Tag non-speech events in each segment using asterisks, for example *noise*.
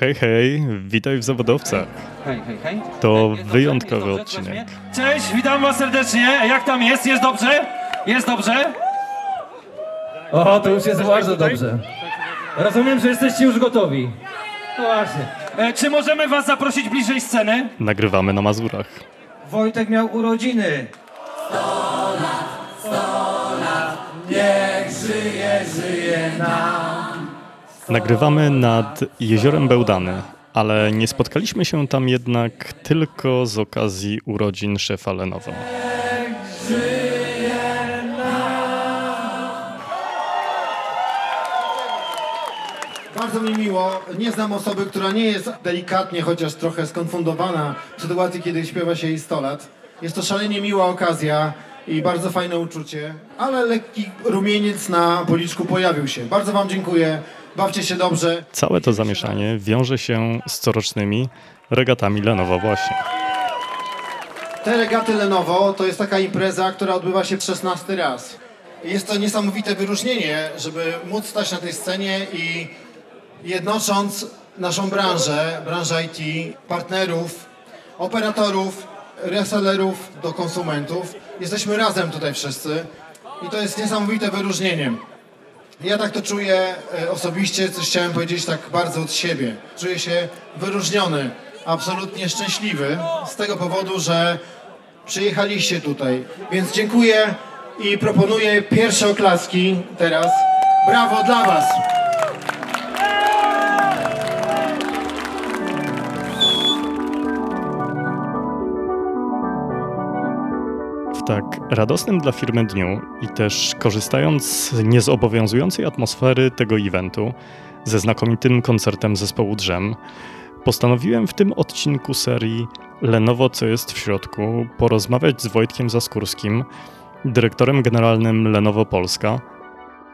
Hej, hej, witaj w zawodowcach. Hej, hej, hej. To wyjątkowy dobrze? odcinek. Cześć, witam was serdecznie. Jak tam jest? Jest dobrze? Jest dobrze? O, to już jest bardzo dobrze. Rozumiem, że jesteście już gotowi. No właśnie. E, czy możemy was zaprosić bliżej sceny? Nagrywamy na Mazurach. Wojtek miał urodziny. Nagrywamy nad jeziorem Bełdany, ale nie spotkaliśmy się tam jednak tylko z okazji urodzin szefa Lenovo. Bardzo mi miło. Nie znam osoby, która nie jest delikatnie, chociaż trochę skonfundowana w sytuacji, kiedy śpiewa się jej 100 lat. Jest to szalenie miła okazja i bardzo fajne uczucie, ale lekki rumieniec na policzku pojawił się. Bardzo Wam dziękuję. Bawcie się dobrze. Całe to zamieszanie wiąże się z corocznymi regatami Lenovo właśnie. Te regaty Lenovo to jest taka impreza, która odbywa się 16 raz. Jest to niesamowite wyróżnienie, żeby móc stać na tej scenie i jednocząc naszą branżę, branżę IT, partnerów, operatorów, resellerów do konsumentów. Jesteśmy razem tutaj wszyscy i to jest niesamowite wyróżnienie. Ja tak to czuję e, osobiście, coś chciałem powiedzieć tak bardzo od siebie. Czuję się wyróżniony, absolutnie szczęśliwy z tego powodu, że przyjechaliście tutaj. Więc dziękuję i proponuję pierwsze oklaski teraz. Brawo dla Was! Tak radosnym dla firmy dniu i też korzystając z niezobowiązującej atmosfery tego eventu, ze znakomitym koncertem zespołu Drzem, postanowiłem w tym odcinku serii Lenovo Co jest w środku porozmawiać z Wojtkiem Zaskórskim, dyrektorem generalnym Lenovo Polska,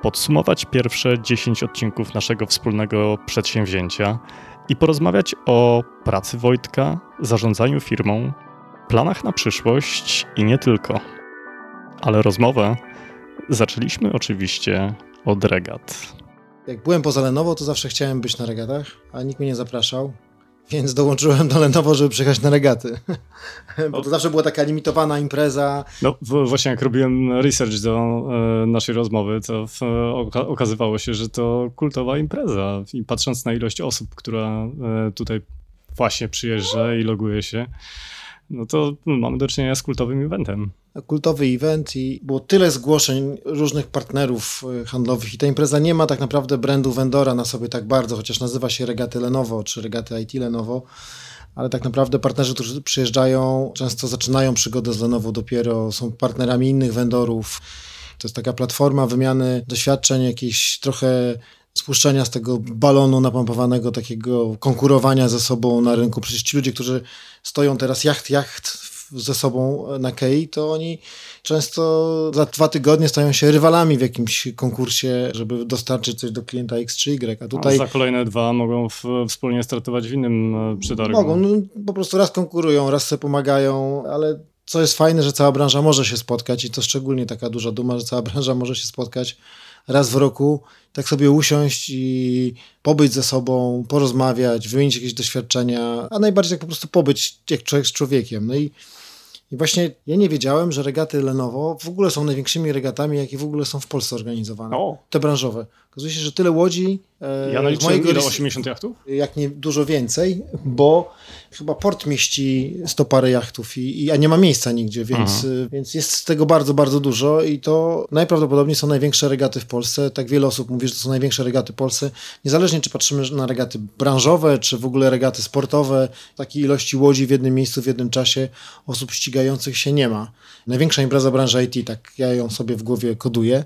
podsumować pierwsze 10 odcinków naszego wspólnego przedsięwzięcia i porozmawiać o pracy Wojtka, zarządzaniu firmą, planach na przyszłość i nie tylko. Ale rozmowę zaczęliśmy oczywiście od regat. Jak byłem poza Lenovo, to zawsze chciałem być na regatach, a nikt mnie nie zapraszał. Więc dołączyłem do Lenovo, żeby przyjechać na regaty. *laughs* Bo to zawsze była taka limitowana impreza. No właśnie jak robiłem research do e, naszej rozmowy, to w, oka okazywało się, że to kultowa impreza i patrząc na ilość osób, która e, tutaj właśnie przyjeżdża i loguje się, no to mamy do czynienia z kultowym eventem. kultowy event i było tyle zgłoszeń różnych partnerów y, handlowych i ta impreza nie ma tak naprawdę brandu vendora na sobie tak bardzo, chociaż nazywa się Regaty Lenovo czy Regaty IT Lenovo, ale tak naprawdę partnerzy, którzy przyjeżdżają, często zaczynają przygodę z Lenovo dopiero, są partnerami innych vendorów. To jest taka platforma wymiany doświadczeń, jakieś trochę spuszczenia z tego balonu napompowanego, takiego konkurowania ze sobą na rynku. Przecież ci ludzie, którzy stoją teraz jacht, jacht ze sobą na Kei, to oni często za dwa tygodnie stają się rywalami w jakimś konkursie, żeby dostarczyć coś do klienta X czy Y. A tutaj A za kolejne dwa mogą w, wspólnie startować w innym e, przetargu. mogą, no, po prostu raz konkurują, raz sobie pomagają, ale co jest fajne, że cała branża może się spotkać i to szczególnie taka duża duma, że cała branża może się spotkać raz w roku, tak sobie usiąść i pobyć ze sobą, porozmawiać, wymienić jakieś doświadczenia, a najbardziej tak po prostu pobyć jak człowiek z człowiekiem. No i, i właśnie ja nie wiedziałem, że regaty Lenovo w ogóle są największymi regatami, jakie w ogóle są w Polsce organizowane. O. Te branżowe. Okazuje się, że tyle łodzi. e, Ja naliczyłem ile? rys- 80 jachtów? jak nie dużo więcej, bo chyba port mieści sto parę jachtów, i, i, a nie ma miejsca nigdzie, więc, y, więc jest z tego bardzo, bardzo dużo i to najprawdopodobniej są największe regaty w Polsce. Tak wiele osób mówi, że to są największe regaty w Polsce. Niezależnie czy patrzymy na regaty branżowe, czy w ogóle regaty sportowe, takiej ilości łodzi w jednym miejscu, w jednym czasie osób ścigających się nie ma. Największa impreza branży IT, tak ja ją sobie w głowie koduję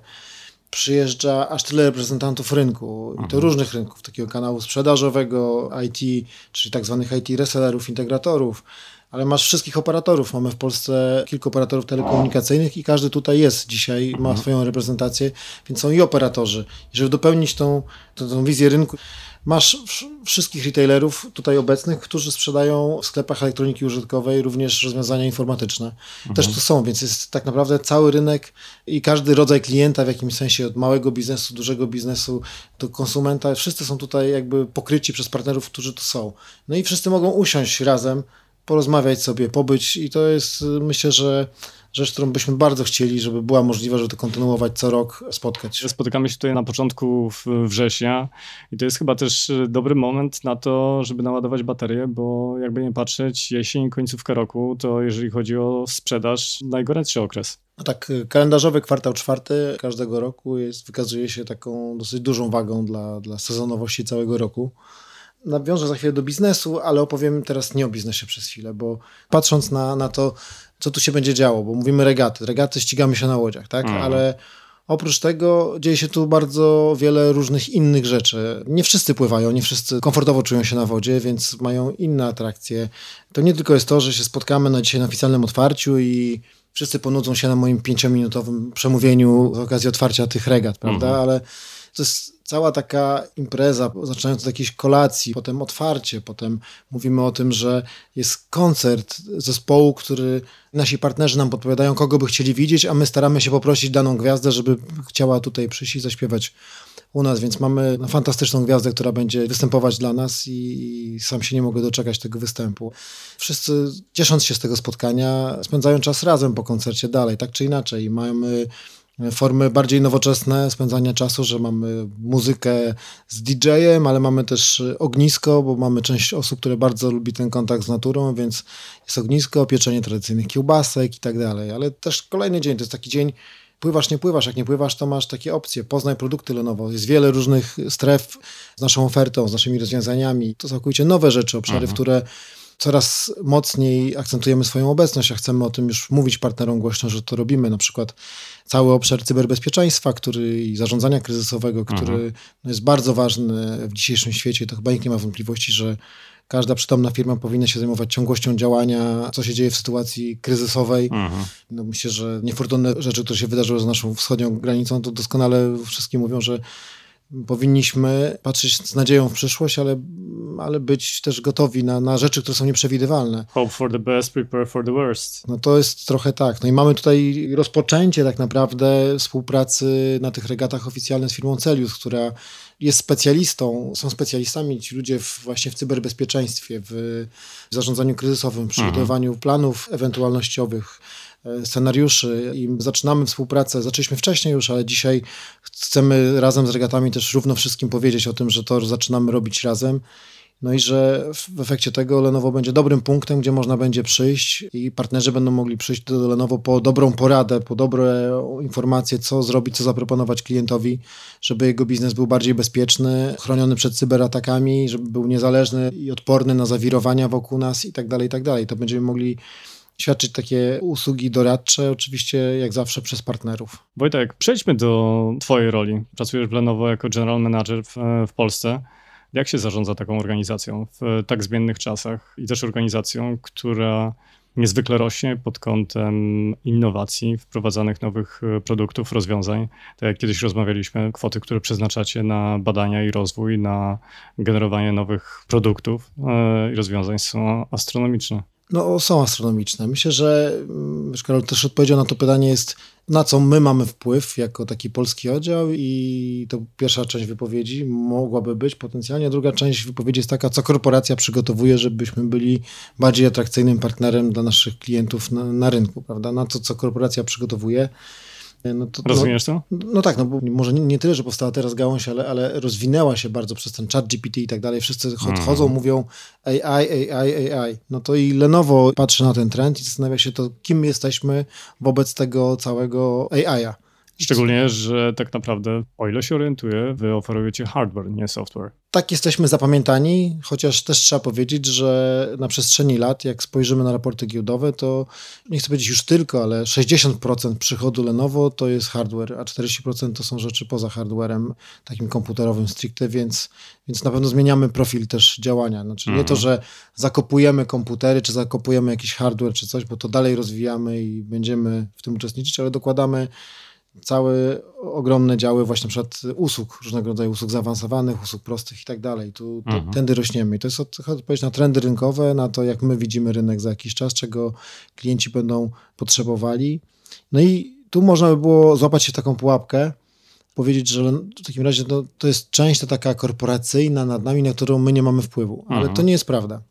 przyjeżdża aż tyle reprezentantów rynku i to różnych rynków, takiego kanału sprzedażowego, IT, czyli tak zwanych IT resellerów, integratorów, ale masz wszystkich operatorów. Mamy w Polsce kilku operatorów telekomunikacyjnych i każdy tutaj jest dzisiaj, ma swoją reprezentację, więc są i operatorzy. I żeby dopełnić tą, tą, tą wizję rynku, masz wszystkich retailerów tutaj obecnych, którzy sprzedają w sklepach elektroniki użytkowej również rozwiązania informatyczne. Mhm. Też tu są, więc jest tak naprawdę cały rynek i każdy rodzaj klienta w jakimś sensie, od małego biznesu, dużego biznesu do konsumenta, wszyscy są tutaj jakby pokryci przez partnerów, którzy tu są. No i wszyscy mogą usiąść razem, porozmawiać sobie, pobyć i to jest myślę, że rzecz, którą byśmy bardzo chcieli, żeby była możliwa, żeby to kontynuować co rok, spotkać. Spotykamy się tutaj na początku września i to jest chyba też e, dobry moment na to, żeby naładować baterie, bo jakby nie patrzeć, jesień, końcówka roku, to jeżeli chodzi o sprzedaż, najgorętszy okres. No tak, e, kalendarzowy kwartał czwarty każdego roku jest, wykazuje się taką dosyć dużą wagą dla, dla sezonowości całego roku nawiążę za chwilę do biznesu, ale opowiem teraz nie o biznesie przez chwilę, bo patrząc na, na to, co tu się będzie działo, bo mówimy regaty. Regaty ścigamy się na łodziach, tak? Mm. Ale oprócz tego dzieje się tu bardzo wiele różnych innych rzeczy. Nie wszyscy pływają, nie wszyscy komfortowo czują się na wodzie, więc mają inne atrakcje. To nie tylko jest to, że się spotkamy na dzisiaj na oficjalnym otwarciu i wszyscy ponudzą się na moim pięciominutowym przemówieniu z okazji otwarcia tych regat, prawda? Mm. Ale to jest cała taka impreza, zaczynając od jakiejś kolacji, potem otwarcie, potem mówimy o tym, że jest koncert zespołu, który nasi partnerzy nam podpowiadają, kogo by chcieli widzieć, a my staramy się poprosić daną gwiazdę, żeby chciała tutaj przyjść i zaśpiewać u nas, więc mamy fantastyczną gwiazdę, która będzie występować dla nas i, sam się nie mogę doczekać tego występu. Wszyscy ciesząc się z tego spotkania, spędzają czas razem po koncercie dalej, tak czy inaczej. Mamy formy bardziej nowoczesne spędzania czasu, że mamy muzykę z DJ-em, ale mamy też ognisko, bo mamy część osób, które bardzo lubi ten kontakt z naturą, więc jest ognisko, pieczenie tradycyjnych kiełbasek i tak dalej. Ale też kolejny dzień, to jest taki dzień, pływasz, nie pływasz, jak nie pływasz, to masz takie opcje, poznaj produkty Lenovo. Jest wiele różnych stref z naszą ofertą, z naszymi rozwiązaniami. To całkowicie nowe rzeczy, obszary, mhm. w które coraz mocniej akcentujemy swoją obecność, a chcemy o tym już mówić partnerom głośno, że to robimy. Na przykład cały obszar cyberbezpieczeństwa który, i zarządzania kryzysowego, który mhm. jest bardzo ważny w dzisiejszym świecie. To chyba nikt nie ma wątpliwości, że każda przytomna firma powinna się zajmować ciągłością działania, co się dzieje w sytuacji kryzysowej. Mhm. No myślę, że niefortunne rzeczy, które się wydarzyły z naszą wschodnią granicą, to doskonale wszystkim mówią, że powinniśmy patrzeć z nadzieją w przyszłość, ale, ale być też gotowi na, na rzeczy, które są nieprzewidywalne. Hope for the best, prepare for the worst. No to jest trochę tak. No i mamy tutaj rozpoczęcie tak naprawdę współpracy na tych regatach oficjalnych z firmą Celius, która jest specjalistą, są specjalistami ci ludzie w, właśnie w cyberbezpieczeństwie, w, zarządzaniu kryzysowym, w przygotowywaniu mhm. planów ewentualnościowych, scenariuszy i zaczynamy współpracę. Zaczęliśmy wcześniej już, ale dzisiaj chcemy razem z regatami też równo wszystkim powiedzieć o tym, że to zaczynamy robić razem. No i że w efekcie tego Lenovo będzie dobrym punktem, gdzie można będzie przyjść i partnerzy będą mogli przyjść do Lenovo po dobrą poradę, po dobre informacje, co zrobić, co zaproponować klientowi, żeby jego biznes był bardziej bezpieczny, chroniony przed cyberatakami, żeby był niezależny i odporny na zawirowania wokół nas i tak dalej, i tak dalej. To będziemy mogli świadczyć takie usługi doradcze, oczywiście jak zawsze przez partnerów. Wojtek, przejdźmy do Twojej roli. Pracujesz w Lenovo jako general manager w, w Polsce. Jak się zarządza taką organizacją w tak zmiennych czasach i też organizacją, która niezwykle rośnie pod kątem innowacji, wprowadzanych nowych produktów, rozwiązań. Tak jak kiedyś rozmawialiśmy, kwoty, które przeznaczacie na badania i rozwój, na generowanie nowych produktów e, i rozwiązań są astronomiczne. No, są astronomiczne. Myślę, że mm, Karol, też odpowiedzią na to pytanie jest, na co my mamy wpływ jako taki polski oddział i to pierwsza część wypowiedzi mogłaby być potencjalnie. Druga część wypowiedzi jest taka, co korporacja przygotowuje, żebyśmy byli bardziej atrakcyjnym partnerem dla naszych klientów na, na rynku, prawda? Na to, co korporacja przygotowuje. No to, Rozumiesz to? No, no, tak, no bo może nie, nie, tyle, że powstała teraz gałąź, ale, ale rozwinęła się bardzo przez ten chat GPT i tak dalej. Wszyscy chodzą, mm. mówią AI, AI, AI. No to i Lenovo patrzy na ten trend i zastanawia się to, kim jesteśmy wobec tego całego AI-a. Szczególnie, że tak naprawdę, o ile się orientuję, wy oferujecie hardware, nie software. Tak jesteśmy zapamiętani, chociaż też trzeba powiedzieć, że na przestrzeni lat, jak spojrzymy na raporty giełdowe, to nie chcę powiedzieć już tylko, ale 60% przychodu Lenovo to jest hardware, a 40% to są rzeczy poza hardwarem, takim komputerowym stricte, więc, więc na pewno zmieniamy profil też działania. Znaczy mhm. nie to, mhm. że zakopujemy komputery, czy zakopujemy jakiś hardware, czy coś, bo to dalej rozwijamy i będziemy w tym uczestniczyć, ale dokładamy całe ogromne działy właśnie na przykład usług, różnego rodzaju usług zaawansowanych, usług prostych i tak dalej. Tu to, mhm. tędy rośniemy. I to jest odpowiedź na trendy rynkowe, na to, jak my widzimy rynek za jakiś czas, czego klienci będą potrzebowali. No i tu można by było złapać się taką pułapkę, powiedzieć, że w takim razie to, to jest część ta taka korporacyjna nad nami, na którą my nie mamy wpływu. Ale mhm. to nie jest prawda.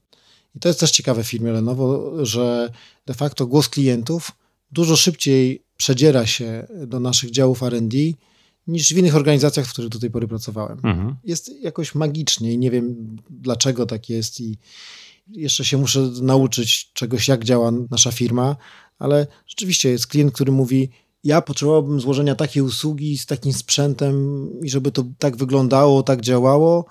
I to jest też ciekawe w firmie Lenovo, że de facto głos klientów dużo szybciej przedziera się do naszych działów R&D niż w innych organizacjach, w których do tej pory pracowałem. Mhm. Jest jakoś magicznie i nie wiem dlaczego tak jest i jeszcze się muszę nauczyć czegoś, jak działa nasza firma, ale rzeczywiście jest klient, który mówi ja potrzebowałbym złożenia takiej usługi z takim sprzętem i żeby to tak wyglądało, tak działało,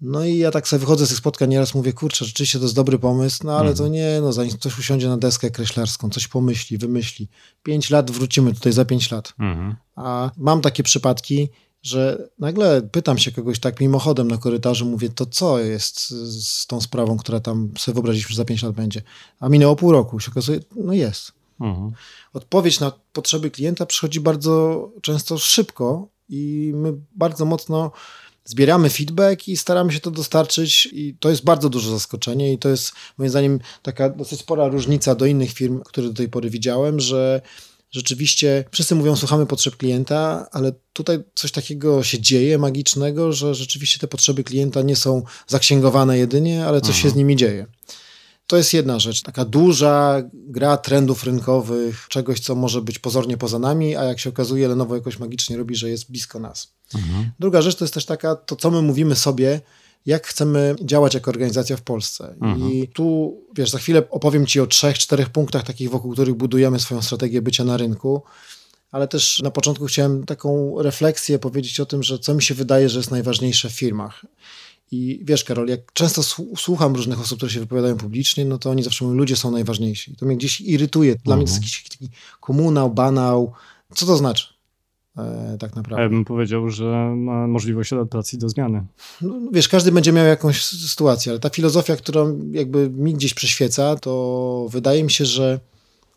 no i ja tak sobie wychodzę z tych spotkań, nieraz mówię, kurczę, rzeczywiście to jest dobry pomysł, no ale to mhm. nie, no zanim ktoś usiądzie na deskę kreślarską, coś pomyśli, wymyśli. Pięć lat, wrócimy tutaj za pięć lat. Mhm. A mam takie przypadki, że nagle pytam się kogoś tak mimochodem na korytarzu, mówię, to co jest z tą sprawą, która tam sobie wyobraziliśmy, że za pięć lat będzie? A minęło pół roku, się okazuje, no jest. Mhm. Odpowiedź na potrzeby klienta przychodzi bardzo często szybko i my bardzo mocno zbieramy feedback i staramy się to dostarczyć i to jest bardzo duże zaskoczenie i to jest moim zdaniem taka dosyć spora różnica do innych firm, które do tej pory widziałem, że rzeczywiście wszyscy mówią, słuchamy potrzeb klienta, ale tutaj coś takiego się dzieje magicznego, że rzeczywiście te potrzeby klienta nie są zaksięgowane jedynie, ale coś Aha. się z nimi dzieje. To jest jedna rzecz, taka duża gra trendów rynkowych, czegoś, co może być pozornie poza nami, a jak się okazuje, Lenovo jakoś magicznie robi, że jest blisko nas. Mhm. Druga rzecz to jest też taka, to co my mówimy sobie, jak chcemy działać jako organizacja w Polsce. Mhm. I tu, wiesz, za chwilę opowiem Ci o trzech, czterech punktach takich, wokół których budujemy swoją strategię bycia na rynku, ale też na początku chciałem taką refleksję powiedzieć o tym, że co mi się wydaje, że jest najważniejsze w firmach. I wiesz, Karol, jak często słucham różnych osób, które się wypowiadają publicznie, no to oni zawsze mówią, ludzie są najważniejsi. To mnie gdzieś irytuje. Dla mnie to jest mhm. jakiś taki komunał, banał. Co to znaczy? E, tak naprawdę. Ja bym powiedział, że ma możliwość adaptacji do zmiany. No, wiesz, każdy będzie miał jakąś sytuację, ale ta filozofia, która jakby mi gdzieś przyświeca, to wydaje mi się, że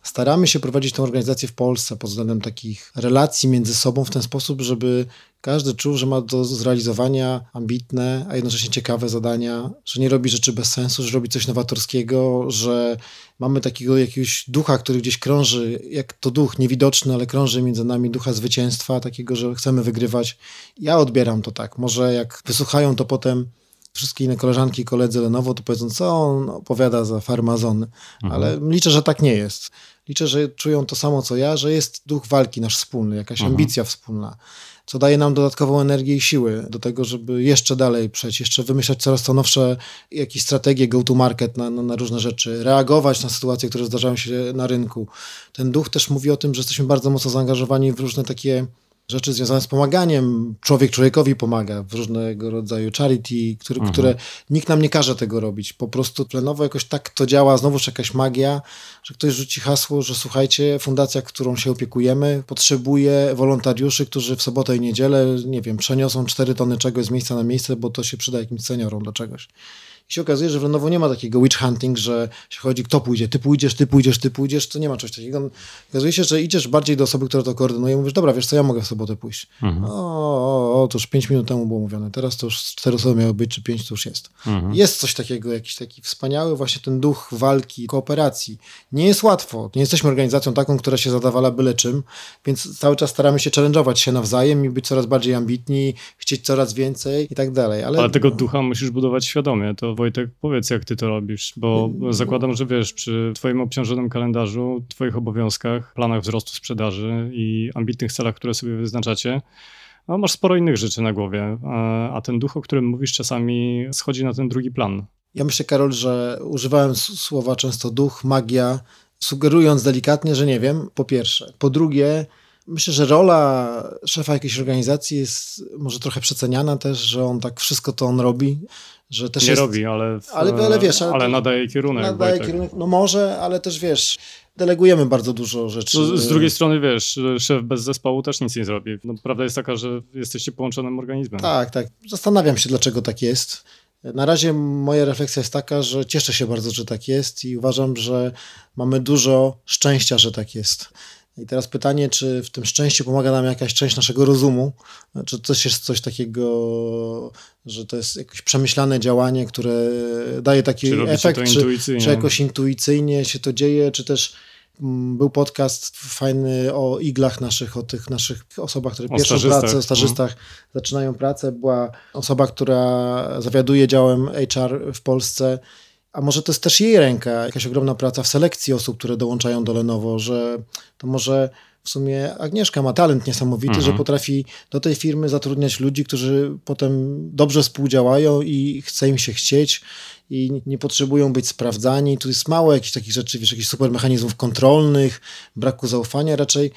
staramy się prowadzić tę organizację w Polsce pod względem takich relacji między sobą w ten sposób, żeby każdy czuł, że ma do zrealizowania ambitne, a jednocześnie ciekawe zadania, że nie robi rzeczy bez sensu, że robi coś nowatorskiego, że mamy takiego jakiegoś ducha, który gdzieś krąży, jak to duch niewidoczny, ale krąży między nami, ducha zwycięstwa, takiego, że chcemy wygrywać. Ja odbieram to tak. Może jak wysłuchają to potem wszystkie inne koleżanki i koledzy Lenovo, to powiedzą, co on opowiada za farmazony. Mhm. Ale liczę, że tak nie jest. Liczę, że czują to samo co ja, że jest duch walki nasz wspólny, jakaś mhm. ambicja wspólna, co daje nam dodatkową energię i siły do tego, żeby jeszcze dalej przejść, jeszcze wymyślać coraz to nowsze jakieś strategie go-to-market na, na, na różne rzeczy, reagować na sytuacje, które zdarzają się na rynku. Ten duch też mówi o tym, że jesteśmy bardzo mocno zaangażowani w różne takie rzeczy związane z pomaganiem. Człowiek człowiekowi pomaga w różnego rodzaju charity, który, mhm. które nikt nam nie każe tego robić. Po prostu tlenowo jakoś tak to działa, znowuż jakaś magia, że ktoś rzuci hasło, że słuchajcie, fundacja, którą się opiekujemy, potrzebuje wolontariuszy, którzy w sobotę i niedzielę, nie wiem, przeniosą 4 tony czegoś z miejsca na miejsce, bo to się przyda jakimś seniorom do czegoś. I się okazuje, że w Lenovo nie ma takiego witch hunting, że się chodzi, kto pójdzie, ty pójdziesz, ty pójdziesz, ty pójdziesz, to nie ma czegoś takiego. Okazuje się, że idziesz bardziej do osoby, która to koordynuje, mówisz, dobra, wiesz co, ja mogę w sobotę pójść. Mhm. O, o, o, to już pięć minut temu było mówione, teraz to już cztery osoby miały być, czy pięć to już jest. Mhm. Jest coś takiego, jakiś taki wspaniały właśnie ten duch walki, kooperacji. Nie jest łatwo, nie jesteśmy organizacją taką, która się zadawala byle czym, więc cały czas staramy się challenge'ować się nawzajem i być coraz bardziej ambitni, chcieć coraz więcej i tak dalej. Ale, Ale tego ducha musisz budować świadomie, to Wojtek, powiedz, jak ty to robisz, bo zakładam, że wiesz, przy twoim obciążonym kalendarzu, twoich obowiązkach, planach wzrostu sprzedaży i ambitnych celach, które sobie wyznaczacie, no, masz sporo innych rzeczy na głowie, a ten duch, o którym mówisz, czasami schodzi na ten drugi plan. Ja myślę, Karol, że używałem słowa często duch, magia, sugerując delikatnie, że nie wiem, po pierwsze. Po drugie, Myślę, że rola szefa jakiejś organizacji jest może trochę przeceniana też, że on tak wszystko to on robi, że też Nie jest... robi, ale, w, ale, ale, wiesz, ale, ale nadaje kierunek. Nadaje kierunek, no może, ale też wiesz, delegujemy bardzo dużo rzeczy. No, z drugiej strony wiesz, szef bez zespołu też nic nie zrobi. No, prawda jest taka, że jesteście połączonym organizmem. Tak, tak. Zastanawiam się, dlaczego tak jest. Na razie moja refleksja jest taka, że cieszę się bardzo, że tak jest i uważam, że mamy dużo szczęścia, że tak jest. I teraz pytanie, czy w tym szczęściu pomaga nam jakaś część naszego rozumu, czy coś jest coś takiego, że to jest jakieś przemyślane działanie, które daje taki czy efekt, czy, czy jakoś intuicyjnie się to dzieje, czy też mm, był podcast fajny o iglach naszych, o tych naszych osobach, które o pierwszą pracę, o stażystach mhm. zaczynają pracę. Była osoba, która zawiaduje działem HR w Polsce a może to jest też jej ręka, jakaś ogromna praca w selekcji osób, które dołączają do Lenovo, że to może w sumie Agnieszka ma talent niesamowity, mhm. że potrafi do tej firmy zatrudniać ludzi, którzy potem dobrze współdziałają i chce im się chcieć i nie potrzebują być sprawdzani. Tu jest mało jakichś takich rzeczy, wiesz, jakichś super mechanizmów kontrolnych, braku zaufania, raczej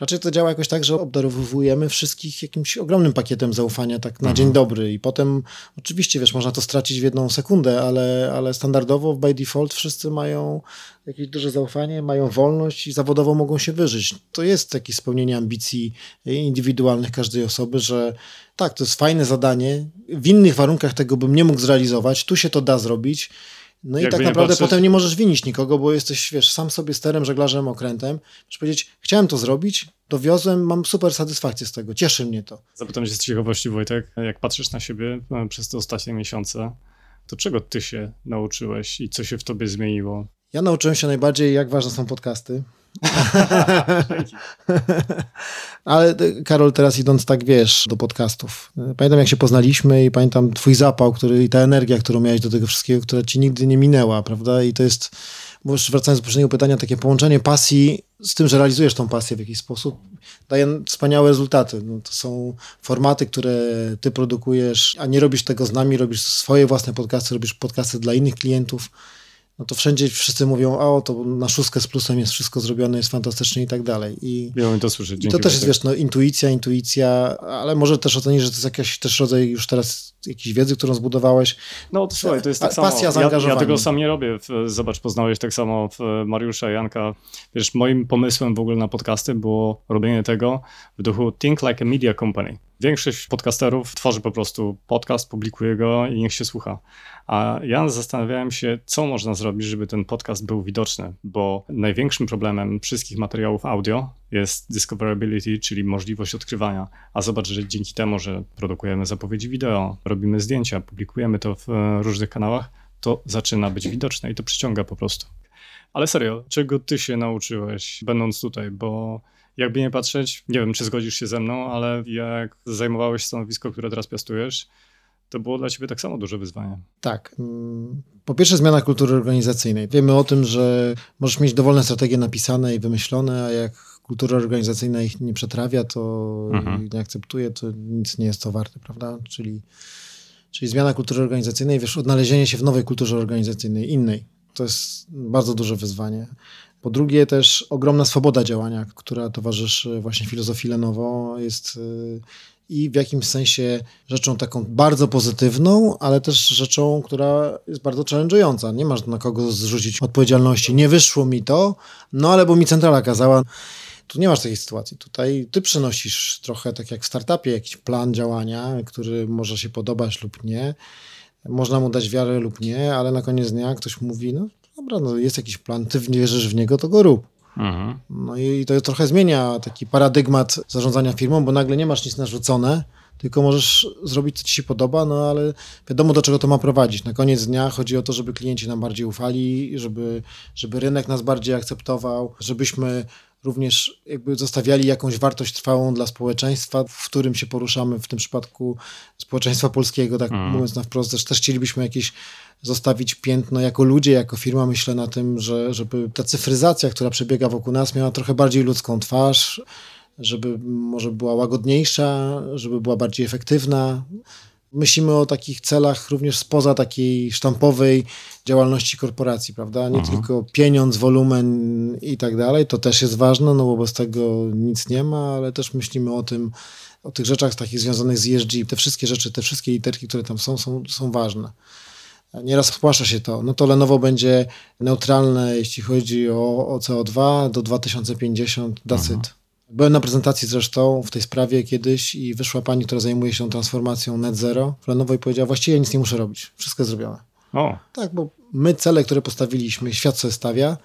Raczej to działa jakoś tak, że obdarowujemy wszystkich jakimś ogromnym pakietem zaufania, tak na mhm. dzień dobry. I potem, oczywiście, wiesz, można to stracić w jedną sekundę, ale, ale standardowo by default wszyscy mają jakieś duże zaufanie, mają wolność i zawodowo mogą się wyżyć. To jest takie spełnienie ambicji indywidualnych każdej osoby, że tak, to jest fajne zadanie. W innych warunkach tego bym nie mógł zrealizować. Tu się to da zrobić no i tak naprawdę patrzeć... potem nie możesz winić nikogo, bo jesteś, wiesz, sam sobie sterem, żeglarzem, okrętem. Możesz powiedzieć, chciałem to zrobić, dowiozłem, mam super satysfakcję z tego, cieszy mnie to. Zapytam się z ciekawości, Wojtek, jak patrzysz na siebie e, przez te ostatnie miesiące, to czego ty się nauczyłeś i co się w tobie zmieniło? Ja nauczyłem się najbardziej, jak ważne są podcasty. *laughs* Ale e, Karol, teraz idąc tak, wiesz, do podcastów. Pamiętam, jak się poznaliśmy i pamiętam twój zapał, który i ta energia, którą miałeś do tego wszystkiego, która ci nigdy nie minęła, prawda? I to jest, bo już wracając do poprzedniego pytania, takie połączenie pasji z tym, że realizujesz tą pasję w jakiś sposób, daje wspaniałe rezultaty. No, to są formaty, które ty produkujesz, a nie robisz tego z nami, robisz swoje własne podcasty, robisz podcasty dla innych klientów no to wszędzie wszyscy mówią, o, to na szóstkę z plusem jest wszystko zrobione, jest fantastycznie i tak dalej. I, Miałem to słyszeć. To też jest, wiesz, no, intuicja, intuicja, ale może też ocenić, że to jest jakiś też rodzaj już teraz jakiejś wiedzy, którą zbudowałeś. No to słuchaj, to jest tak samo. Pasja, zaangażowanie. Ja, ja tego sam nie robię. Zobacz, poznałeś tak samo Mariusza, Janka. Wiesz, moim pomysłem w ogóle na podcasty było robienie tego w duchu Think Like a Media Company. Większość podcasterów tworzy po prostu podcast, publikuje go i niech się słucha. A ja zastanawiałem się, co można zrobić, żeby ten podcast był widoczny, bo największym problemem wszystkich materiałów audio jest discoverability, czyli możliwość odkrywania. A zobacz, że dzięki temu, że produkujemy zapowiedzi wideo, robimy zdjęcia, publikujemy to w e, różnych kanałach, to zaczyna być widoczne i to przyciąga po prostu. Ale serio, czego ty się nauczyłeś, będąc tutaj? Bo jakby nie patrzeć, nie wiem, czy zgodzisz się ze mną, ale jak zajmowałeś stanowisko, które teraz piastujesz, to było dla ciebie tak samo duże wyzwanie. Tak. Po pierwsze zmiana kultury organizacyjnej. Wiemy o tym, że możesz mieć dowolne strategie napisane i wymyślone, a jak kultura organizacyjna ich nie przetrawia, to mhm. nie akceptuje, to nic nie jest to warte, prawda? Czyli, czyli zmiana kultury organizacyjnej, wiesz, odnalezienie się w nowej kulturze organizacyjnej, innej. To jest bardzo duże wyzwanie. Po drugie też ogromna swoboda działania, która towarzyszy właśnie filozofii Lenovo, jest y, i w jakimś sensie rzeczą taką bardzo pozytywną, ale też rzeczą, która jest bardzo challenge'ująca. Nie masz na kogo zrzucić odpowiedzialności. Nie wyszło mi to, no ale bo mi centrala kazała. Tu nie masz takiej sytuacji. Tutaj ty przynosisz trochę, tak jak w startupie, jakiś plan działania, który może się podobać lub nie. Można mu dać wiarę lub nie, ale na koniec dnia ktoś mówi, no dobra, no jest jakiś plan, ty wierzysz w niego, to go rób. Mhm. No i to trochę zmienia taki paradygmat zarządzania firmą, bo nagle nie masz nic narzucone, tylko możesz zrobić, co ci się podoba, no ale wiadomo, do czego to ma prowadzić. Na koniec dnia chodzi o to, żeby klienci nam bardziej ufali, żeby, żeby rynek nas bardziej akceptował, żebyśmy również jakby zostawiali jakąś wartość trwałą dla społeczeństwa, w którym się poruszamy, w tym przypadku społeczeństwa polskiego, tak mm. mówiąc na wprost, też, też chcielibyśmy jakieś zostawić piętno jako ludzie, jako firma, myślę na tym, że, żeby ta cyfryzacja, która przebiega wokół nas, miała trochę bardziej ludzką twarz, żeby może była łagodniejsza, żeby była bardziej efektywna. Myślimy o takich celach również spoza takiej sztampowej działalności korporacji, prawda? Nie mhm. tylko pieniądz, wolumen i tak dalej, to też jest ważne, no bo bez tego nic nie ma, ale też myślimy o tym, o tych rzeczach takich związanych z ESG. Te wszystkie rzeczy, te wszystkie literki, które tam są, są, są ważne. Nieraz spłasza się to. No to Lenovo będzie neutralne, jeśli chodzi o, o CO2 do 2050, that's it. Byłem na prezentacji zresztą w tej sprawie kiedyś i wyszła pani, która zajmuje się transformacją net zero w Lenovo i powiedziała, właściwie nic nie muszę robić, wszystko jest zrobione. O. Tak, bo my cele, które postawiliśmy, świat sobie stawia,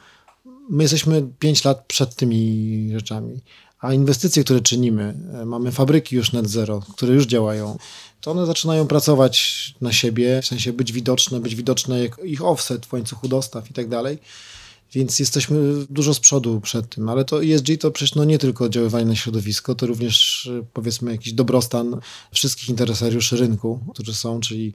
my jesteśmy 5 lat przed tymi rzeczami. A inwestycje, które czynimy, e, mamy fabryki już net zero, które już działają, to one zaczynają pracować na siebie, w sensie być widoczne, być widoczne jak ich offset w łańcuchu dostaw i tak dalej. Więc jesteśmy dużo z przodu przed tym, ale to ESG to przecież no nie tylko oddziaływanie na środowisko, to również e, powiedzmy jakiś dobrostan wszystkich interesariuszy rynku, którzy są, czyli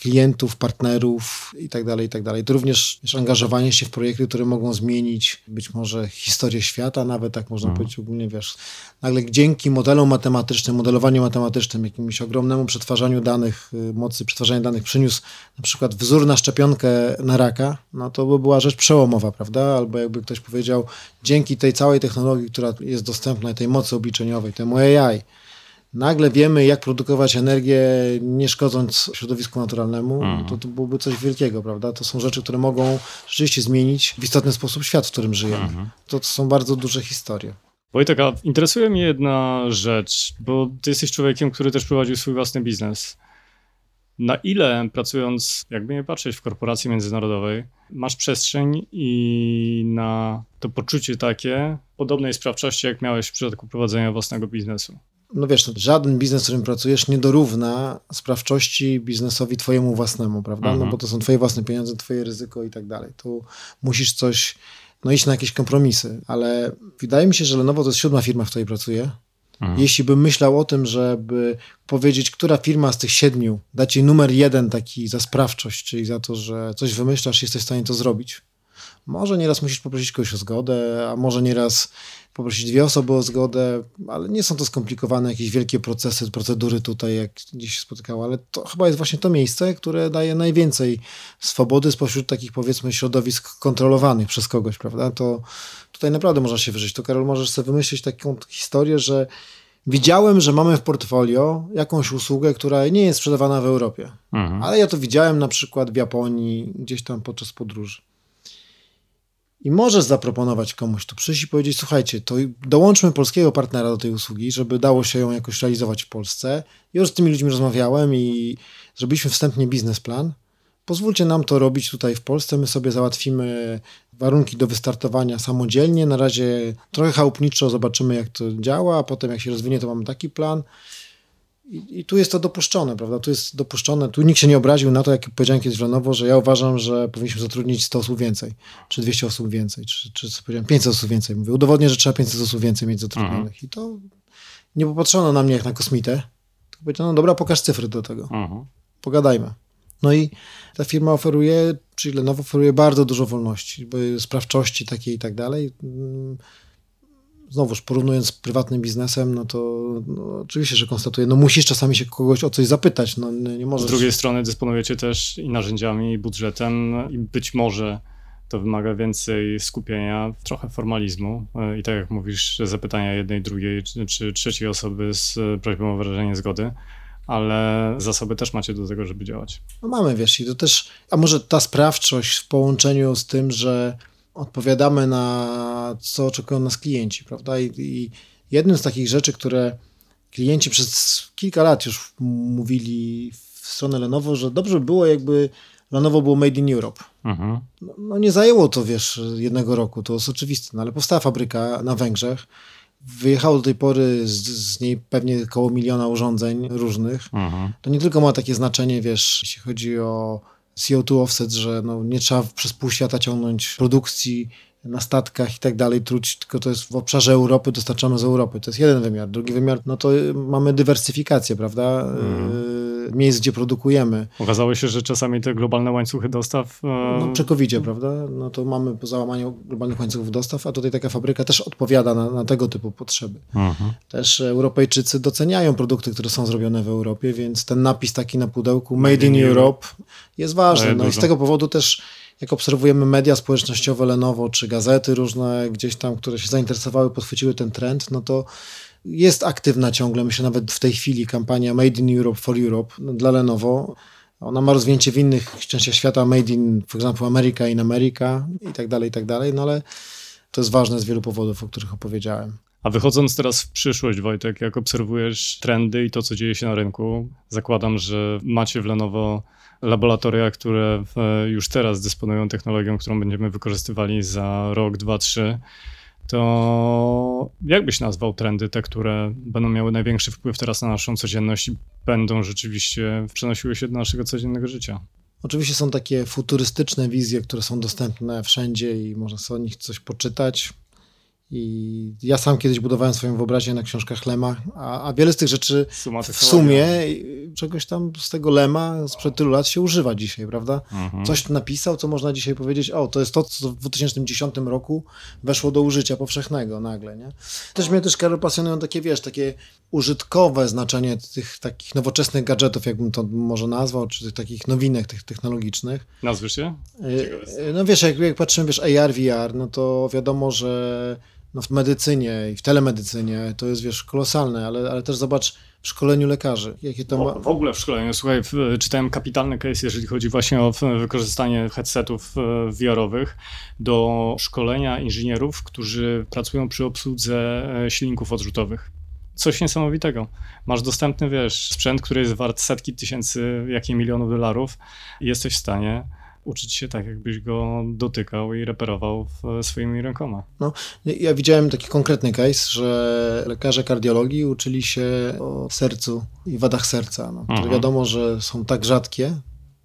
klientów, partnerów i tak dalej, i tak dalej. To również angażowanie się w projekty, które mogą zmienić być może historię świata, nawet tak można mhm. powiedzieć ogólnie, wiesz, nagle dzięki modelom matematycznym, modelowaniu matematycznym, jakimś ogromnemu przetwarzaniu danych, y, mocy przetwarzania danych przyniósł na przykład wzór na szczepionkę na raka, no to by była rzecz przełomowa, prawda? Albo jakby ktoś powiedział, dzięki tej całej technologii, która jest dostępna, tej mocy obliczeniowej, temu AI, nagle wiemy, jak produkować energię, nie szkodząc środowisku naturalnemu, mhm. to, to byłoby coś wielkiego, prawda? To są rzeczy, które mogą rzeczywiście zmienić w istotny sposób świat, w którym żyjemy. Mhm. To, to są bardzo duże historie. Wojtek, a interesuje mnie jedna rzecz, bo ty jesteś człowiekiem, który też prowadził swój własny biznes. Na ile pracując, jakby nie patrzeć, w korporacji międzynarodowej, masz przestrzeń i na to poczucie takie podobnej sprawczości, jak miałeś w przypadku prowadzenia własnego biznesu? No wiesz, żaden biznes, w którym pracujesz, nie dorówna sprawczości biznesowi twojemu własnemu, prawda? No mhm. bo to są twoje własne pieniądze, twoje ryzyko i tak dalej. Tu musisz coś, no iść na jakieś kompromisy, ale wydaje mi się, że Lenovo to jest siódma firma, w której pracuję. Mhm. Jeśli bym myślał o tym, żeby powiedzieć, która firma z tych siedmiu da ci numer jeden taki za sprawczość, czyli za to, że coś wymyślasz i jesteś w stanie to zrobić, może nieraz musisz poprosić kogoś o zgodę, a może nieraz poprosić dwie osoby o zgodę, ale nie są to skomplikowane jakieś wielkie procesy, procedury tutaj, jak dziś się spotykało, ale to chyba jest właśnie to miejsce, które daje najwięcej swobody spośród takich powiedzmy środowisk kontrolowanych przez kogoś, prawda? To tutaj naprawdę można się wyżyć. To Karol, możesz sobie wymyślić taką historię, że widziałem, że mamy w portfolio jakąś usługę, która nie jest sprzedawana w Europie, mhm. ale ja to widziałem na przykład w Japonii, gdzieś tam podczas podróży. I możesz zaproponować komuś tu przyjść i powiedzieć, słuchajcie, to dołączmy polskiego partnera do tej usługi, żeby dało się ją jakoś realizować w Polsce. Już z tymi ludźmi rozmawiałem i zrobiliśmy wstępnie biznesplan. Pozwólcie nam to robić tutaj w Polsce, my sobie załatwimy warunki do wystartowania samodzielnie. Na razie trochę chałupniczo zobaczymy, jak to działa, a potem jak się rozwinie, to mamy taki plan. I, I, tu jest to dopuszczone, prawda? Tu jest dopuszczone, tu nikt się nie obraził na to, jak powiedziałem kiedyś Lenowo, że ja uważam, że powinniśmy zatrudnić 100 osób więcej, czy 200 osób więcej, czy, czy co powiedziałem, 500 osób więcej. Mówię, udowodnię, że trzeba 500 osób więcej mieć zatrudnionych. Mhm. I to nie popatrzono na mnie jak na kosmitę, tylko powiedziano, no dobra, pokaż cyfry do tego. Mhm. Pogadajmy. No i ta firma oferuje, czyli Lenovo oferuje bardzo dużo wolności, sprawczości takiej i tak dalej znowuż porównując z prywatnym biznesem, no to no, oczywiście, że konstatuję, no musisz czasami się kogoś o coś zapytać, no nie możesz. Z drugiej strony dysponujecie też i narzędziami, i budżetem i być może to wymaga więcej skupienia, trochę formalizmu e, i tak jak mówisz, zapytania jednej, drugiej czy, czy trzeciej osoby z prośbą o wyrażenie zgody, ale zasoby też macie do tego, żeby działać. No mamy, wiesz, i to też, a może ta sprawczość w połączeniu z tym, że odpowiadamy na co oczekują nas klienci, prawda? I, I, jednym z takich rzeczy, które klienci przez kilka lat już mówili w stronę Lenovo, że dobrze by było, jakby Lenovo było made in Europe. Mhm. No, no, nie zajęło to, wiesz, jednego roku, to jest oczywiste, no ale powstała fabryka na Węgrzech, wyjechało do tej pory z, z niej pewnie około miliona urządzeń różnych. Mhm. To nie tylko ma takie znaczenie, wiesz, jeśli chodzi o CO2 offset, że no, nie trzeba przez pół świata ciągnąć produkcji na statkach i tak dalej, truć, tylko to jest w obszarze Europy, dostarczamy z Europy. To jest jeden wymiar. Drugi wymiar, no to mamy dywersyfikację, prawda? Mm miejsc, gdzie produkujemy. Okazało się, że czasami te globalne łańcuchy dostaw... E, no przy covid prawda? No to mamy po załamaniu globalnych łańcuchów dostaw, a tutaj taka fabryka też odpowiada na, na tego typu potrzeby. Mhm. Też Europejczycy doceniają produkty, które są zrobione w Europie, więc ten napis taki na pudełku Made in Europe jest ważny. No i z tego powodu też jak obserwujemy media społecznościowe Lenovo czy gazety różne gdzieś tam, które się zainteresowały, podchwyciły ten trend, no to jest aktywna ciągle, myślę nawet w tej chwili kampania Made in Europe for Europe dla Lenovo. Ona ma rozwinięcie w innych częściach świata, Made in, for example, America in America i tak dalej, i tak dalej, no ale to jest ważne z wielu powodów, o których opowiedziałem. A wychodząc teraz w przyszłość, Wojtek, jak obserwujesz trendy i to, co dzieje się na rynku, zakładam, że macie w Lenovo laboratoria, które już teraz dysponują technologią, którą będziemy wykorzystywali za rok, dwa, trzy. To jak byś nazwał trendy, te, które będą miały największy wpływ teraz na naszą codzienność i będą rzeczywiście przenosiły się do naszego codziennego życia? Oczywiście są takie futurystyczne wizje, które są dostępne wszędzie i można sobie o nich coś poczytać. I ja sam kiedyś budowałem swoją wyobraźnię na książkach Lema, a, a wiele z tych rzeczy w sumie czegoś tam z tego Lema sprzed tylu lat się używa dzisiaj, prawda? Mhm. Coś napisał, co można dzisiaj powiedzieć, o, to jest to, co w 2010 roku weszło do użycia powszechnego nagle, nie? Też mnie też, Karol, pasjonują takie, wiesz, takie użytkowe znaczenie tych takich nowoczesnych gadżetów, jakbym to może nazwał, czy tych takich nowinek tych technologicznych. Nazwiesz się? E, no wiesz, jak, jak patrzymy, wiesz, AR, VR, no to wiadomo, że no w medycynie i w telemedycynie to jest, wiesz, kolosalne, ale, ale też zobacz w szkoleniu lekarzy. Jakie to ma... W ogóle w szkoleniu. Słuchaj, w, czytałem kapitalny case, jeżeli chodzi właśnie o wykorzystanie headsetów e, VR-owych do szkolenia inżynierów, którzy pracują przy obsłudze e, silników odrzutowych coś niesamowitego. Masz dostępny, wiesz, sprzęt, który jest wart setki tysięcy, jakie milionów dolarów i jesteś w stanie uczyć się tak, jakbyś go dotykał i reperował swoimi rękoma. No, ja widziałem taki konkretny case, że lekarze kardiologii uczyli się o sercu i wadach serca, no, które mhm. wiadomo, że są tak rzadkie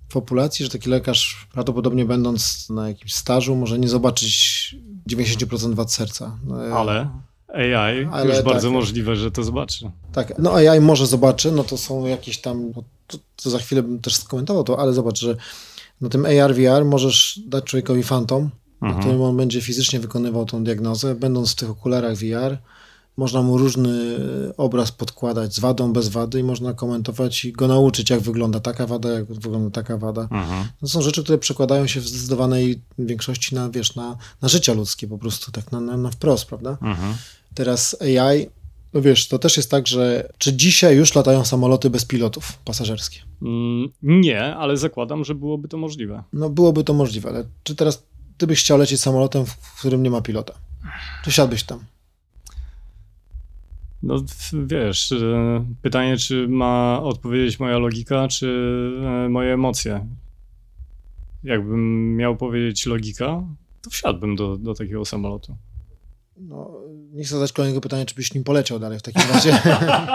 w populacji, że taki lekarz prawdopodobnie będąc na jakimś stażu może nie zobaczyć 90% wad serca. No, Ale AI Ale już bardzo tak, możliwe, że to zobaczy. Tak, no AI może zobaczy, no to są jakieś tam, no to, to za chwilę bym też skomentował to, ale zobacz, że na tym AR, VR możesz dać człowiekowi fantom, mhm. na którym on będzie fizycznie wykonywał tą diagnozę, będąc w tych okularach VR. Można mu różny obraz podkładać z wadą, bez wady i można komentować i go nauczyć, jak wygląda taka wada, jak wygląda taka wada. Mhm. To są rzeczy, które przekładają się w zdecydowanej większości na, wiesz, na, na życie ludzkie po prostu, tak na, na, na wprost, prawda? Mhm. Teraz AI no wiesz, to też jest tak, że czy dzisiaj już latają samoloty bez pilotów pasażerskie? Mm, nie, ale zakładam, że byłoby to możliwe. No byłoby to możliwe, ale czy teraz ty byś chciał lecieć samolotem, w którym nie ma pilota? Czy siadłbyś tam? No wiesz, e, pytanie, czy ma odpowiedzieć moja logika, czy e, moje emocje. Jakbym miał powiedzieć logika, to wsiadłbym do, do takiego samolotu. No, nie chcę zadać kolejnego pytania, czy byś nim poleciał dalej w takim razie.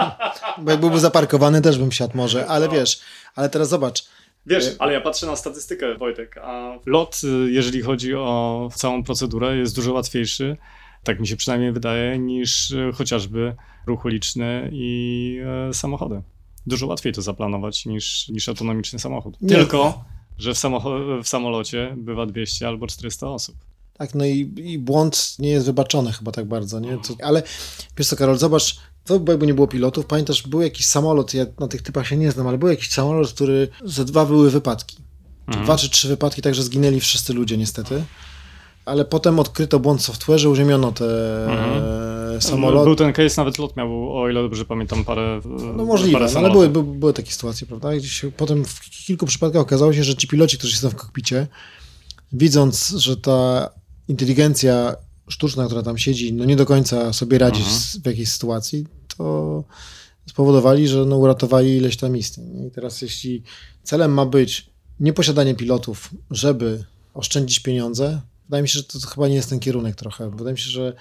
*laughs* Bo jak byłby zaparkowany, też bym siadł może, ale no. wiesz, ale teraz zobacz. Wiesz, y- ale ja patrzę na statystykę, Wojtek, a lot, y, jeżeli chodzi o całą procedurę, jest dużo łatwiejszy, tak mi się przynajmniej wydaje, niż y, chociażby ruch uliczny i samochody. Dużo łatwiej to zaplanować niż, niż autonomiczny samochód. Nie. Tylko, że w, w samolocie bywa 200 albo 400 osób. Tak, no i, i błąd nie jest wybaczony chyba tak bardzo, nie? To, ale wiesz co, Karol, zobacz, to jakby nie było pilotów, pamiętasz, był jakiś samolot, ja na tych typach się nie znam, ale był jakiś samolot, który, ze dwa były wypadki. Mhm. Dwa czy trzy wypadki, także zginęli wszyscy ludzie niestety. Ale potem odkryto błąd w software'ze, uziemiono te mhm. samoloty. Był ten case, nawet lot miał, o ile dobrze pamiętam, parę No możliwe, parę no, ale były, były, były, takie sytuacje, prawda? Gdzieś potem w kilku przypadkach okazało się, że ci piloci, którzy są w kokpicie, widząc, że ta inteligencja sztuczna, która tam siedzi, no nie do końca sobie radzi mhm. w jakiejś sytuacji, to spowodowali, że no uratowali ileś tam istnień. I teraz jeśli celem ma być nieposiadanie pilotów, żeby oszczędzić pieniądze, wydaje mi się, że to chyba nie jest ten kierunek trochę. Wydaje mi się, że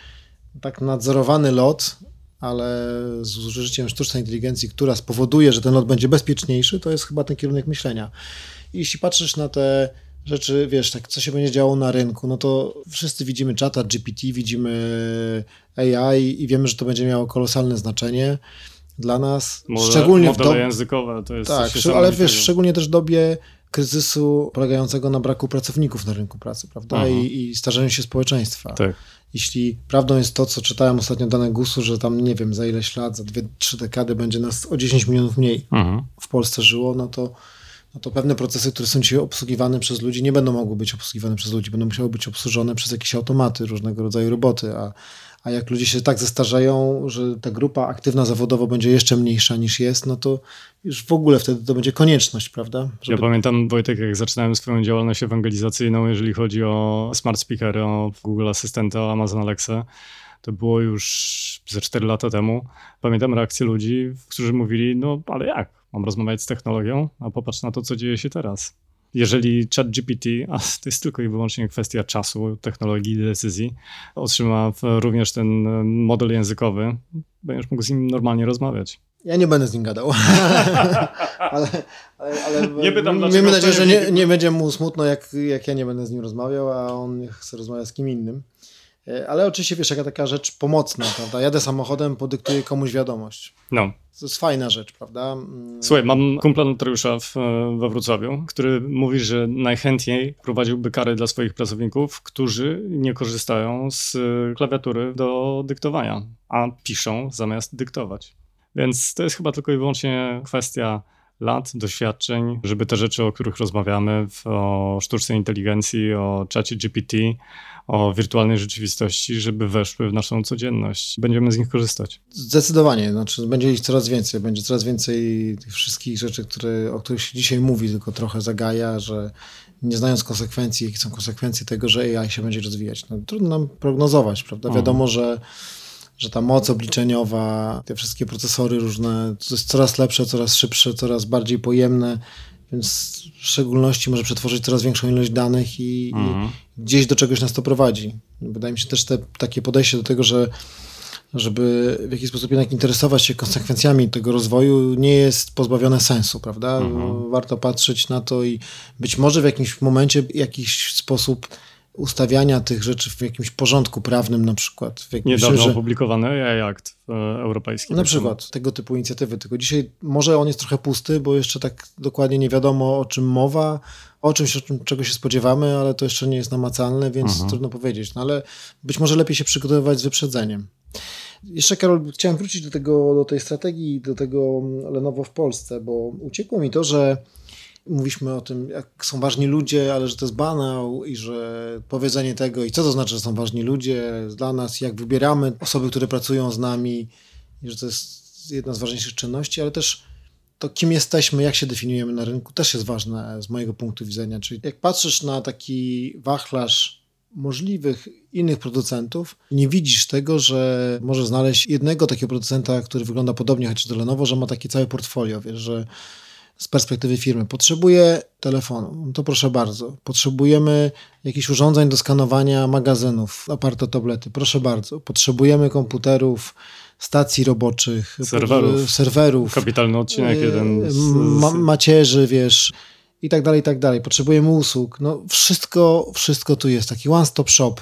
tak nadzorowany lot, ale z użyciem sztucznej inteligencji, która spowoduje, że ten lot będzie bezpieczniejszy, to jest chyba ten kierunek myślenia. I jeśli patrzysz na te rzeczy, wiesz, tak, co się będzie działo na rynku, no to wszyscy widzimy czata GPT, widzimy AI i wiemy, że to będzie miało kolosalne znaczenie dla nas. Szczególnie modele w do... językowe, to jest Tak, ale wiesz, szczególnie też w dobie kryzysu polegającego na braku pracowników na rynku pracy, prawda? I, I starzeniu się społeczeństwa. Tak. Jeśli prawdą jest to, co czytałem ostatnio dane GUS-u, że tam nie wiem, za ileś lat, za dwie, trzy dekady będzie nas o 10 milionów mniej mhm. w Polsce żyło, no to no to pewne procesy, które są dzisiaj obsługiwane przez ludzi, nie będą mogły być obsługiwane przez ludzi, będą musiały być obsłużone przez jakieś automaty, różnego rodzaju roboty, a, a jak ludzie się tak zestarzają, że ta grupa aktywna zawodowo będzie jeszcze mniejsza niż jest, no to już w ogóle wtedy to będzie konieczność, prawda? Żeby... Ja pamiętam, Wojtek, jak zaczynałem swoją działalność ewangelizacyjną, jeżeli chodzi o smart speakery, o Google Asystenta, o Amazon Alexa, To było już ze 4 lata temu. Pamiętam reakcję ludzi, którzy mówili, no ale jak? Mam rozmawiać z technologią? A popatrz na to, co dzieje się teraz. Jeżeli ChatGPT, a to jest tylko i wyłącznie kwestia czasu, technologii, decyzji, otrzyma również ten model językowy, będziesz mógł z nim normalnie rozmawiać. Ja nie będę z nim gadał. *laughs* ale, ale, ale nie pytam, miejmy nadzieję, że nie, nie będzie mu smutno, jak, jak ja nie będę z nim rozmawiał, a on chce rozmawiać z kim innym. E, ale oczywiście, wiesz, jaka taka rzecz pomocna, prawda? Jadę samochodem, podyktuję komuś wiadomość. No. To jest fajna rzecz, prawda? Mm. Słuchaj, mam kumpla notariusza w, we Wrocławiu, który mówi, że najchętniej prowadziłby kary dla swoich pracowników, którzy nie korzystają z klawiatury do dyktowania, a piszą zamiast dyktować. Więc to jest chyba tylko i wyłącznie kwestia lat, doświadczeń, żeby te rzeczy, o których rozmawiamy, o sztucznej inteligencji, o czacie GPT, o wirtualnej rzeczywistości, żeby weszły w naszą codzienność. Będziemy z nich korzystać. Zdecydowanie, znaczy będzie ich coraz więcej, będzie coraz więcej tych wszystkich rzeczy, które, o których się dzisiaj mówi, tylko trochę zagaja, że nie znając konsekwencji, jakie są konsekwencje tego, że AI się będzie rozwijać. No, trudno nam prognozować, prawda? Wiadomo, że że ta moc obliczeniowa, te wszystkie procesory różne, to jest coraz lepsze, coraz szybsze, coraz bardziej pojemne, więc w szczególności może przetworzyć coraz większą ilość danych i, mhm. i gdzieś do czegoś nas to prowadzi. Wydaje mi się też te, takie podejście do tego, że żeby w jakiś sposób jednak interesować się konsekwencjami tego rozwoju, nie jest pozbawione sensu, prawda? Mhm. Warto patrzeć na to i być może w jakimś momencie w jakiś sposób ustawiania tych rzeczy w jakimś porządku prawnym na przykład. W Niedawno że... opublikowany Act e, europejski. Na przykład tego typu inicjatywy. Tylko dzisiaj może on jest trochę pusty, bo jeszcze tak dokładnie nie wiadomo o czym mowa, o czymś, o czym, czego się spodziewamy, ale to jeszcze nie jest namacalne, więc mhm. trudno powiedzieć. No ale być może lepiej się przygotowywać z wyprzedzeniem. Jeszcze, Karol, chciałem wrócić do, tego, do tej strategii, do tego Lenovo w Polsce, bo uciekło mi to, że mówiliśmy o tym, jak są ważni ludzie, ale że to jest banał i że powiedzenie tego i co to znaczy, że są ważni ludzie dla nas, jak wybieramy osoby, które pracują z nami i że to jest jedna z ważniejszych czynności, ale też to, kim jesteśmy, jak się definiujemy na rynku, też jest ważne z mojego punktu widzenia. Czyli jak patrzysz na taki wachlarz możliwych innych producentów, nie widzisz tego, że możesz znaleźć jednego takiego producenta, który wygląda podobnie chociaż do Lenovo, że ma takie całe portfolio, wiesz, że z perspektywy firmy. Potrzebuję telefonu, no to proszę bardzo. Potrzebujemy jakichś urządzeń do skanowania magazynów, tablety, proszę bardzo. Potrzebujemy komputerów, stacji roboczych, serwerów. serwerów Kapitalny odcinek, yy, jeden z, ma macierzy, wiesz, i tak dalej, i tak dalej. Potrzebujemy usług. No wszystko, wszystko tu jest, taki one-stop shop.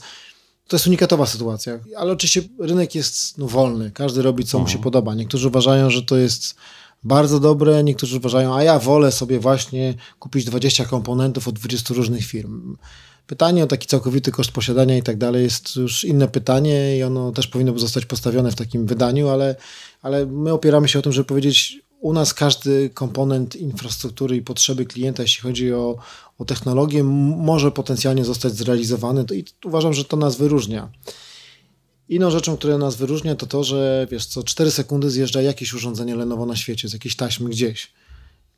To jest unikatowa sytuacja, ale oczywiście rynek jest no, wolny, każdy robi co mu się mhm. podoba. Niektórzy uważają, że to jest bardzo dobre, niektórzy uważają, a ja wolę sobie właśnie kupić 20 komponentów od 20 różnych firm. Pytanie o taki całkowity koszt posiadania i tak dalej jest już inne pytanie i ono też powinno zostać postawione w takim wydaniu, ale, ale my opieramy się o tym, żeby powiedzieć, u nas każdy komponent infrastruktury i potrzeby klienta, jeśli chodzi o, o technologię, może potencjalnie zostać zrealizowany i uważam, że to nas wyróżnia. Inną rzeczą, która nas wyróżnia, to to, że wiesz, co 4 sekundy zjeżdża jakieś urządzenie Lenovo na świecie z jakiejś taśmy gdzieś.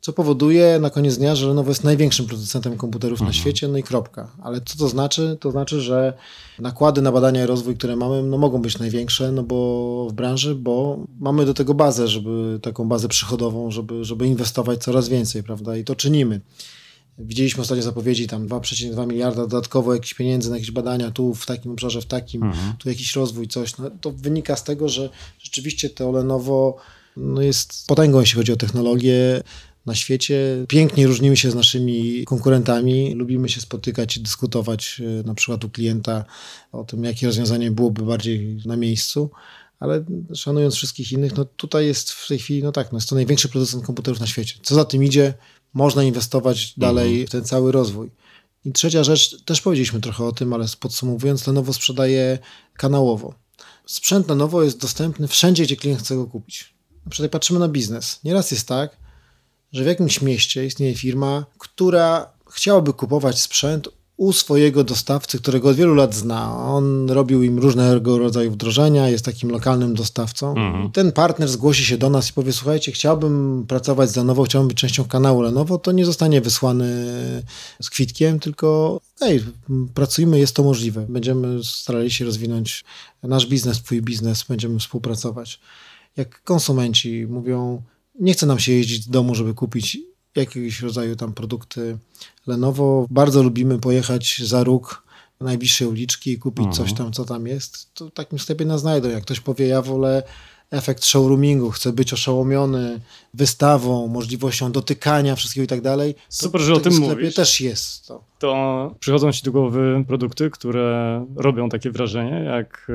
Co powoduje na koniec dnia, że Lenovo jest największym producentem komputerów mhm. na świecie, no i kropka. Ale co to znaczy? To znaczy, że nakłady na badania i rozwój, które mamy, no mogą być największe, no bo w branży, bo mamy do tego bazę, żeby taką bazę przychodową, żeby, żeby inwestować coraz więcej, prawda? I to czynimy. Widzieliśmy ostatnio zapowiedzi, tam 2,2 miliarda dodatkowo jakichś pieniędzy na jakieś badania, tu w takim obszarze, w takim, mhm. tu jakiś rozwój, coś. No, to wynika z tego, że rzeczywiście to Lenovo no, jest potęgą, jeśli chodzi o technologię na świecie. Pięknie różnimy się z naszymi konkurentami, lubimy się spotykać i dyskutować e, na przykład u klienta o tym, jakie rozwiązanie byłoby bardziej na miejscu ale szanując wszystkich innych, no tutaj jest w tej chwili, no tak, no jest to największy producent komputerów na świecie. Co za tym idzie, można inwestować dalej mhm. w ten cały rozwój. I trzecia rzecz, też powiedzieliśmy trochę o tym, ale podsumowując, Lenovo sprzedaje kanałowo. Sprzęt Lenovo jest dostępny wszędzie, gdzie klient chce go kupić. Na przykład patrzymy na biznes. Nieraz jest tak, że w jakimś mieście istnieje firma, która chciałaby kupować sprzęt u swojego dostawcy, którego od wielu lat zna. On robił im różnego rodzaju wdrożenia, jest takim lokalnym dostawcą. Mhm. Ten partner zgłosi się do nas i powie, słuchajcie, chciałbym pracować z Lenovo, chciałbym być częścią kanału Lenovo, to nie zostanie wysłany z kwitkiem, tylko hej, pracujmy, jest to możliwe. Będziemy starali się rozwinąć nasz biznes, twój biznes, będziemy współpracować. Jak konsumenci mówią, nie chce nam się jeździć do domu, żeby kupić jakiegoś rodzaju tam produkty Lenovo. Bardzo lubimy pojechać za róg najbliższej uliczki i kupić mhm. coś tam, co tam jest. To w takim sklepie nas znajdą. Jak ktoś powie, ja wolę efekt showroomingu, chcę być oszołomiony wystawą, możliwością dotykania wszystkiego i tak dalej. Super, że o tym sklepie mówisz. też jest to. To przychodzą ci do głowy produkty, które robią takie wrażenie, jak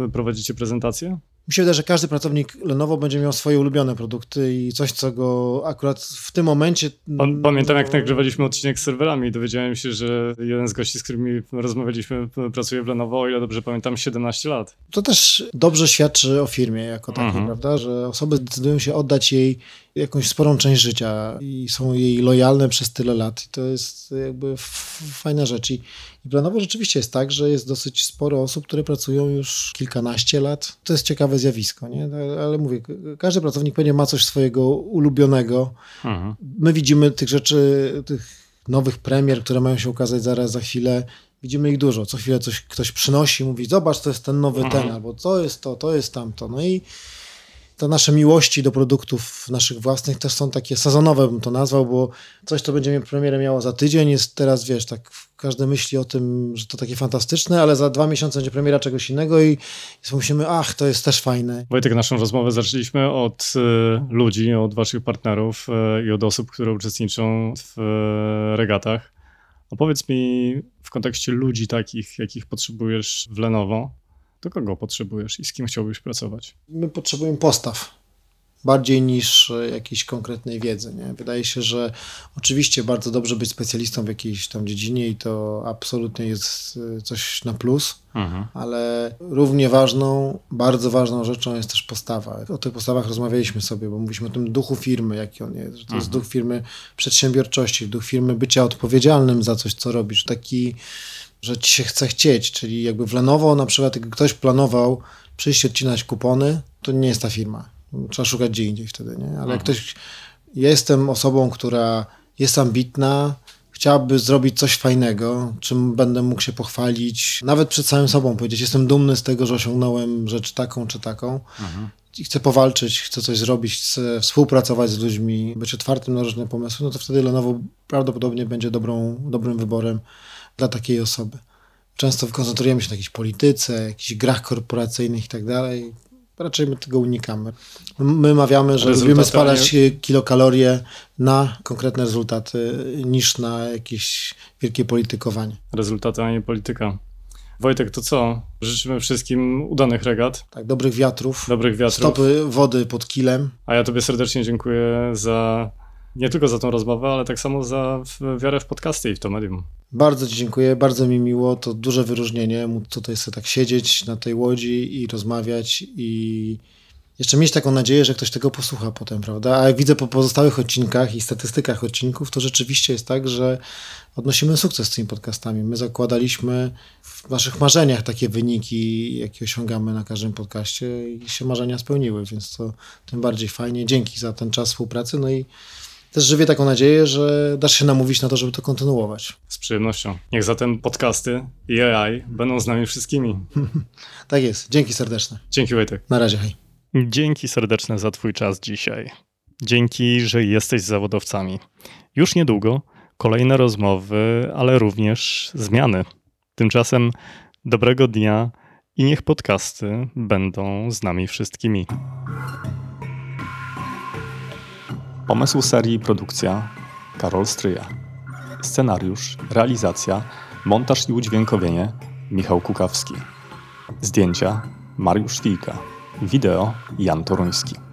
e, prowadzicie prezentację? Mi się wydaje, że każdy pracownik Lenovo będzie miał swoje ulubione produkty i coś, co go akurat w tym momencie... Pamiętam, jak nagrywaliśmy odcinek z serwerami i dowiedziałem się, że jeden z gości, z którymi rozmawialiśmy, pracuje w Lenovo, o ile dobrze pamiętam, 17 lat. To też dobrze świadczy o firmie jako takiej, mhm. prawda, że osoby decydują się oddać jej jakąś sporą część życia i są jej lojalne przez tyle lat. I to jest jakby fajna rzecz. I, i planowo rzeczywiście jest tak, że jest dosyć sporo osób, które pracują już kilkanaście lat. To jest ciekawe zjawisko, nie? Ale mówię, każdy pracownik pewnie ma coś swojego ulubionego. Mhm. My widzimy tych rzeczy, tych nowych premier, które mają się ukazać zaraz za chwilę. Widzimy ich dużo. Co chwilę coś ktoś przynosi, mówi, zobacz, to jest ten nowy mhm. ten, albo to jest to, to jest tamto. No i te nasze miłości do produktów naszych własnych też są takie sezonowe, bym to nazwał, bo coś, co będzie premierę miało za tydzień, jest teraz, wiesz, tak każdy myśli o tym, że to takie fantastyczne, ale za dwa miesiące będzie premiera czegoś innego i, myślimy, ach, to jest też fajne. Wojtek, naszą rozmowę zaczęliśmy od y, ludzi, od waszych partnerów y, i od osób, które uczestniczą w y, regatach. Opowiedz mi w kontekście ludzi takich, jakich potrzebujesz w Lenovo, to kogo potrzebujesz i z kim chciałbyś pracować? My potrzebujemy postaw bardziej niż e, jakiejś konkretnej wiedzy. Nie? Wydaje się, że oczywiście bardzo dobrze być specjalistą w jakiejś tam dziedzinie i to absolutnie jest e, coś na plus, mhm. ale równie ważną, bardzo ważną rzeczą jest też postawa. O tych postawach rozmawialiśmy sobie, bo mówiliśmy o tym duchu firmy, jaki on jest. Że to mhm. jest duch firmy przedsiębiorczości, duch firmy bycia odpowiedzialnym za coś, co robisz. Taki że ci się chce chcieć, czyli jakby w Lenovo na przykład, jak ktoś planował przyjść odcinać kupony, to nie jest ta firma. Trzeba szukać gdzie indziej wtedy, nie? Ale jak mhm. ktoś, jestem osobą, która jest ambitna, chciałaby zrobić coś fajnego, czym będę mógł się pochwalić, nawet przed samym sobą powiedzieć, jestem dumny z tego, że osiągnąłem rzecz taką czy taką mhm. i chcę powalczyć, chcę coś zrobić, chcę współpracować z ludźmi, być otwartym na różne pomysły, no to wtedy Lenovo prawdopodobnie będzie dobrą, dobrym wyborem dla takiej osoby. Często koncentrujemy się na jakiejś polityce, jakichś grach korporacyjnych i tak dalej. Raczej my tego unikamy. My mawiamy, że lubimy spalać kilokalorie na konkretne rezultaty, niż na jakieś wielkie politykowanie. Rezultaty, a nie polityka. Wojtek, to co? Życzymy wszystkim udanych regat. Tak, dobrych wiatrów. Dobrych wiatrów. Stopy wody pod kilem. A ja tobie serdecznie dziękuję za nie tylko za tą rozmowę, ale tak samo za wiarę w podcasty i w to medium. Bardzo Ci dziękuję, bardzo mi miło, to duże wyróżnienie, móc tutaj sobie tak siedzieć na tej łodzi i rozmawiać i jeszcze mieć taką nadzieję, że ktoś tego posłucha potem, prawda? A jak widzę po pozostałych odcinkach i statystykach odcinków, to rzeczywiście jest tak, że odnosimy sukces z tymi podcastami. My zakładaliśmy w naszych marzeniach takie wyniki, jakie osiągamy na każdym podcaście i się marzenia spełniły, więc to tym bardziej fajnie. Dzięki za ten czas współpracy, no i też żywię taką nadzieję, że dasz się namówić na to, żeby to kontynuować. Z przyjemnością. Niech zatem podcasty i AI będą z nami wszystkimi. *laughs* tak jest. Dzięki serdeczne. Dzięki Wojtek. Na razie, hej. Dzięki serdeczne za Twój czas dzisiaj. Dzięki, że jesteś zawodowcami. Już niedługo kolejne rozmowy, ale również zmiany. Tymczasem dobrego dnia i niech podcasty będą z nami wszystkimi. Pomysł serii i produkcja Karol Stryja. Scenariusz, realizacja, montaż i udźwiękowienie Michał Kukawski. Zdjęcia Mariusz Wilka. Wideo Jan Toruński.